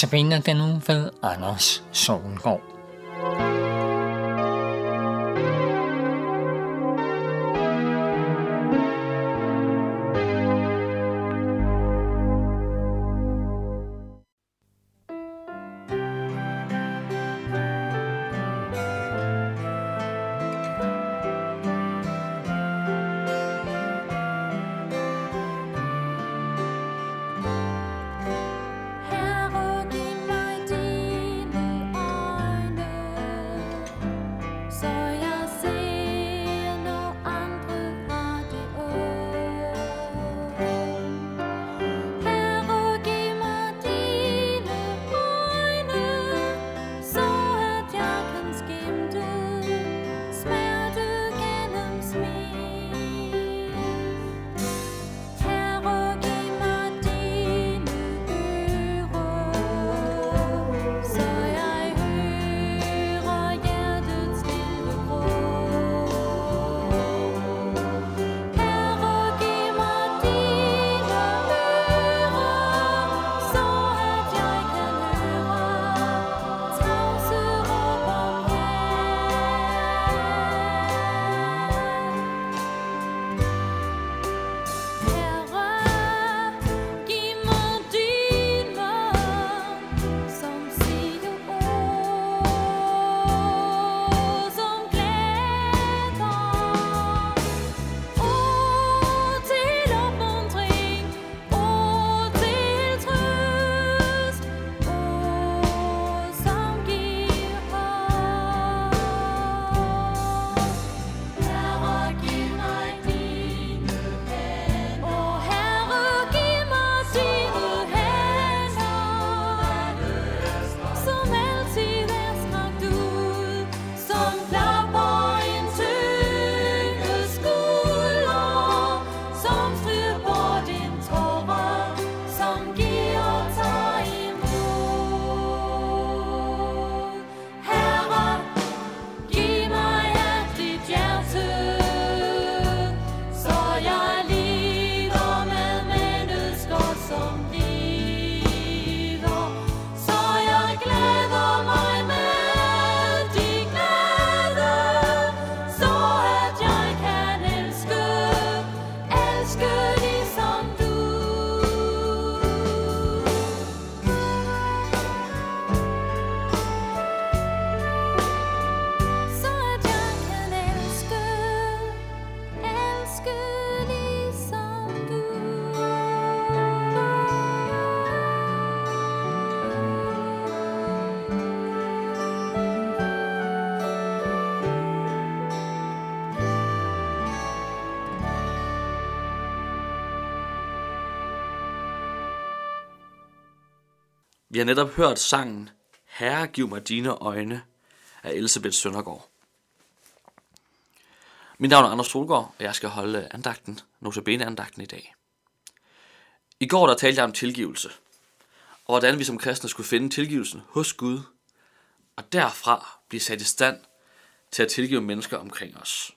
Tabiner den uge ved Anders Sovengård. Vi har netop hørt sangen Herre, giv mig dine øjne af Elisabeth Søndergaard. Mit navn er Anders Solgaard, og jeg skal holde andagten, notabene andagten i dag. I går der talte jeg om tilgivelse, og hvordan vi som kristne skulle finde tilgivelsen hos Gud, og derfra blive sat i stand til at tilgive mennesker omkring os.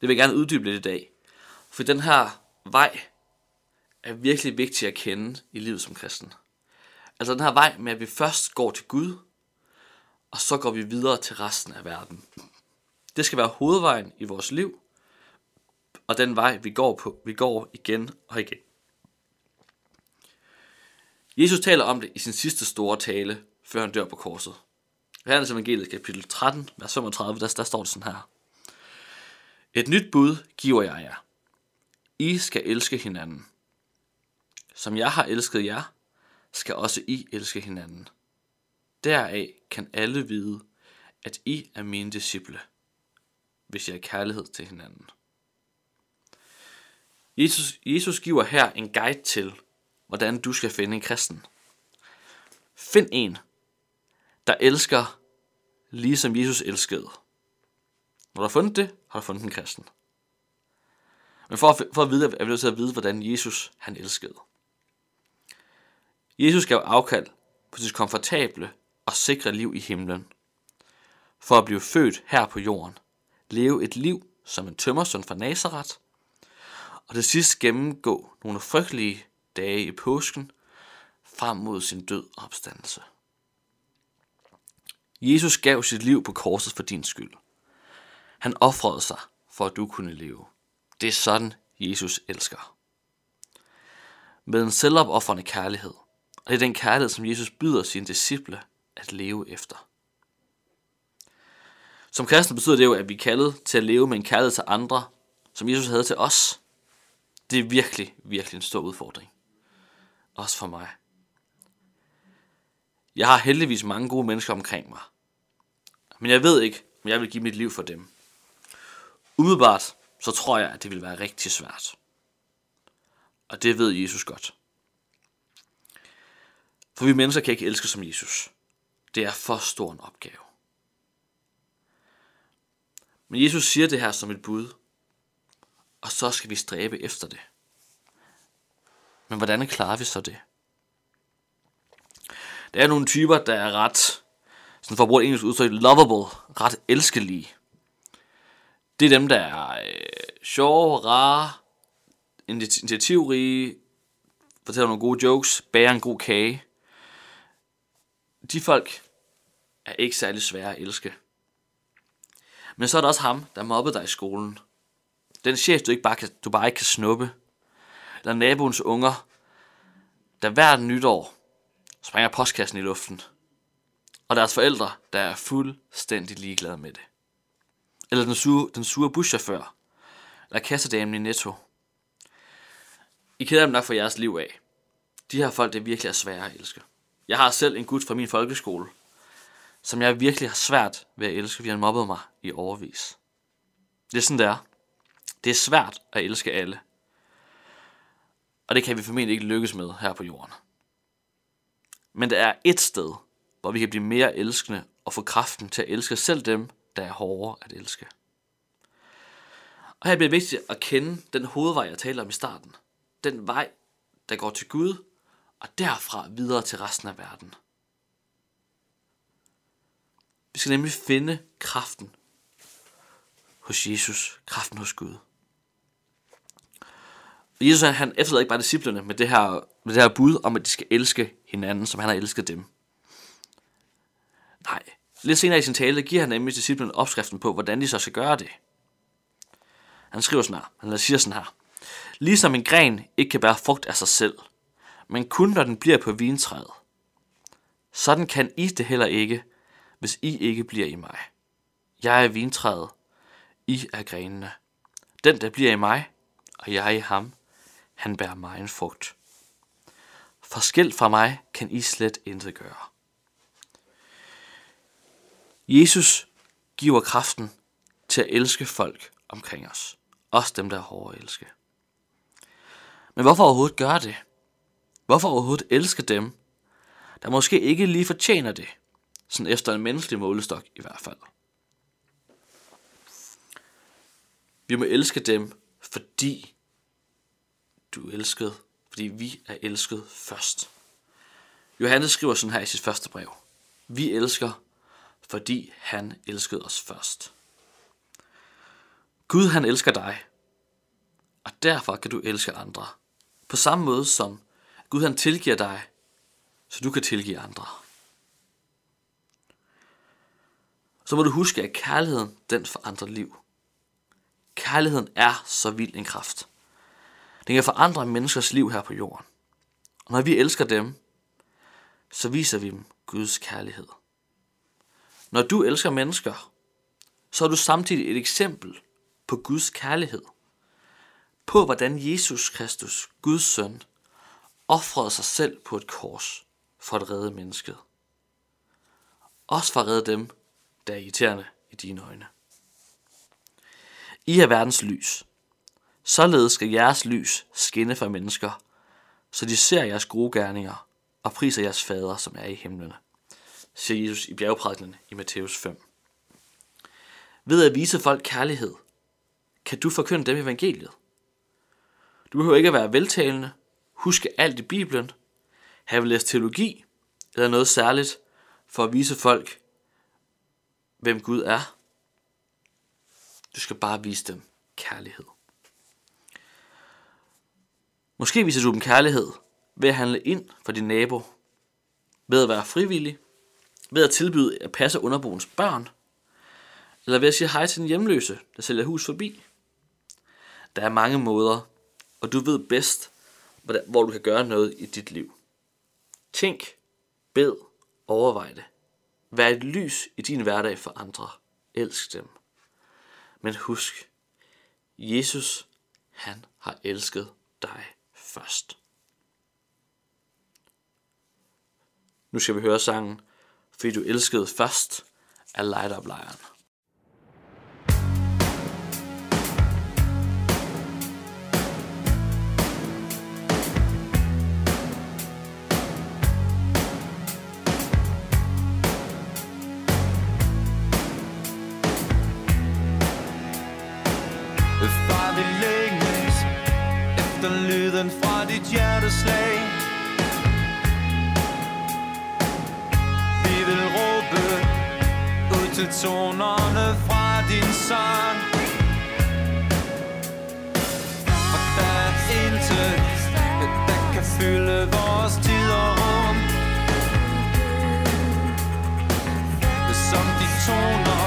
Det vil jeg gerne uddybe lidt i dag, for den her vej er virkelig vigtig at kende i livet som kristen. Altså den her vej med, at vi først går til Gud, og så går vi videre til resten af verden. Det skal være hovedvejen i vores liv, og den vej, vi går på, vi går igen og igen. Jesus taler om det i sin sidste store tale, før han dør på korset. I Johannes evangeliet kapitel 13, vers 35, der, der står det sådan her. Et nyt bud giver jeg jer. I skal elske hinanden. Som jeg har elsket jer, skal også I elske hinanden. Deraf kan alle vide, at I er mine disciple, hvis I har kærlighed til hinanden. Jesus, Jesus giver her en guide til, hvordan du skal finde en kristen. Find en, der elsker, ligesom Jesus elskede. Når du har fundet det, har du fundet en kristen. Men for at, for at vide, er vi nødt til at vide, hvordan Jesus han elskede. Jesus gav afkald på sit komfortable og sikre liv i himlen. For at blive født her på jorden. Leve et liv som en tømmersøn fra Nazareth. Og til sidst gennemgå nogle frygtelige dage i påsken, frem mod sin død og opstandelse. Jesus gav sit liv på korset for din skyld. Han offrede sig, for at du kunne leve. Det er sådan, Jesus elsker. Med en selvopoffrende kærlighed. Og det er den kærlighed, som Jesus byder sine disciple at leve efter. Som kristne betyder det jo, at vi er kaldet til at leve med en kærlighed til andre, som Jesus havde til os. Det er virkelig, virkelig en stor udfordring. Også for mig. Jeg har heldigvis mange gode mennesker omkring mig. Men jeg ved ikke, om jeg vil give mit liv for dem. Umiddelbart, så tror jeg, at det vil være rigtig svært. Og det ved Jesus godt. For vi mennesker kan ikke elske som Jesus. Det er for stor en opgave. Men Jesus siger det her som et bud, og så skal vi stræbe efter det. Men hvordan klarer vi så det? Der er nogle typer, der er ret, sådan for at bruge et engelsk udtryk, lovable, ret elskelige. Det er dem, der er øh, sjove, rare, initiativrige, fortæller nogle gode jokes, bager en god kage. De folk er ikke særlig svære at elske. Men så er der også ham, der mobbede dig i skolen. Den chef, du, ikke bare kan, du bare ikke kan snuppe. Eller naboens unger, der hvert nytår springer postkassen i luften. Og deres forældre, der er fuldstændig ligeglade med det. Eller den sure, den sure buschauffør. Eller kassedamen i Netto. I keder dem nok for jeres liv af. De her folk, det virkelig er svære at elske. Jeg har selv en gut fra min folkeskole, som jeg virkelig har svært ved at elske, fordi han mobbede mig i overvis. Det er sådan, det er. Det er svært at elske alle. Og det kan vi formentlig ikke lykkes med her på jorden. Men der er et sted, hvor vi kan blive mere elskende og få kraften til at elske selv dem, der er hårdere at elske. Og her bliver det vigtigt at kende den hovedvej, jeg taler om i starten. Den vej, der går til Gud, og derfra videre til resten af verden. Vi skal nemlig finde kraften hos Jesus, kraften hos Gud. Og Jesus han efterlader ikke bare disciplerne med det, her, med det her bud om, at de skal elske hinanden, som han har elsket dem. Nej, lidt senere i sin tale giver han nemlig disciplerne opskriften på, hvordan de så skal gøre det. Han skriver sådan her, han siger sådan her. Ligesom en gren ikke kan bære frugt af sig selv, men kun når den bliver på vintræet. Sådan kan I det heller ikke, hvis I ikke bliver i mig. Jeg er vintræet, I er grenene. Den, der bliver i mig, og jeg i ham, han bærer mig en frugt. Forskel fra mig kan I slet intet gøre. Jesus giver kraften til at elske folk omkring os. Også dem, der er hårde at elske. Men hvorfor overhovedet gøre det? Hvorfor overhovedet elske dem, der måske ikke lige fortjener det? Sådan efter en menneskelig målestok i hvert fald. Vi må elske dem, fordi du er elsket, fordi vi er elsket først. Johannes skriver sådan her i sit første brev. Vi elsker, fordi han elskede os først. Gud han elsker dig, og derfor kan du elske andre. På samme måde som Gud han tilgiver dig, så du kan tilgive andre. Så må du huske, at kærligheden, den forandrer liv. Kærligheden er så vild en kraft. Den kan forandre menneskers liv her på jorden. Og når vi elsker dem, så viser vi dem Guds kærlighed. Når du elsker mennesker, så er du samtidig et eksempel på Guds kærlighed. På hvordan Jesus Kristus, Guds søn, offrede sig selv på et kors for at redde mennesket. Også for at redde dem, der er irriterende i dine øjne. I er verdens lys. Således skal jeres lys skinne for mennesker, så de ser jeres gode gerninger og priser jeres fader, som er i himlene, siger Jesus i bjergprædikenen i Matthæus 5. Ved at vise folk kærlighed, kan du forkynde dem evangeliet. Du behøver ikke at være veltalende, huske alt i Bibelen, have læst teologi eller noget særligt for at vise folk, hvem Gud er. Du skal bare vise dem kærlighed. Måske viser du dem kærlighed ved at handle ind for din nabo Ved at være frivillig? Ved at tilbyde at passe underboens børn? Eller ved at sige hej til den hjemløse, der sælger hus forbi? Der er mange måder, og du ved bedst, hvor du kan gøre noget i dit liv. Tænk, bed, overvej det. Vær et lys i din hverdag for andre. Elsk dem. Men husk, Jesus, han har elsket dig først. Nu skal vi høre sangen, fordi du elskede først af Light Up Lion. Efter lyden fra dit hjerteslag. Vi vil råbe ud til tonerne fra din sang. Og der er intet, der kan fylde vores tid og rum. Som de toner,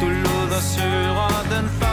du lod os høre den første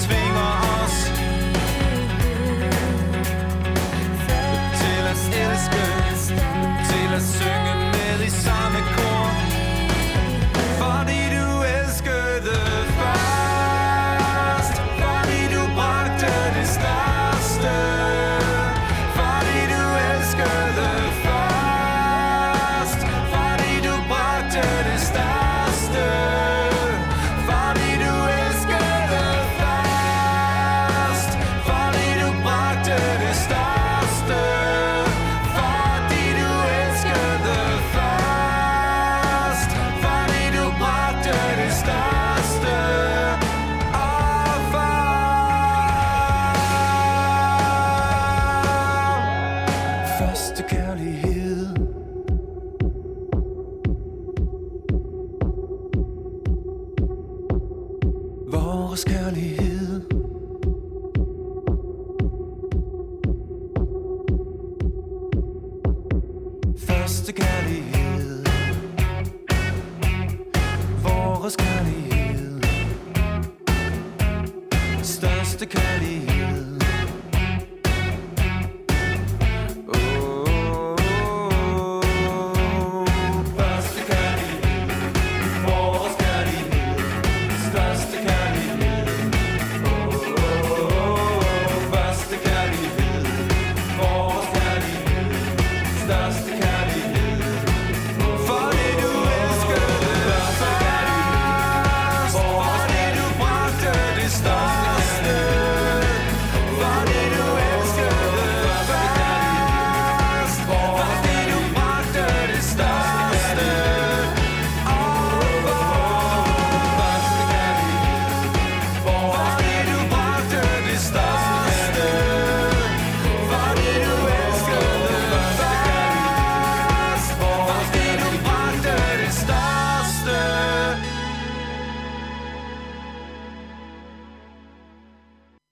kærlighed der Vores kærlighed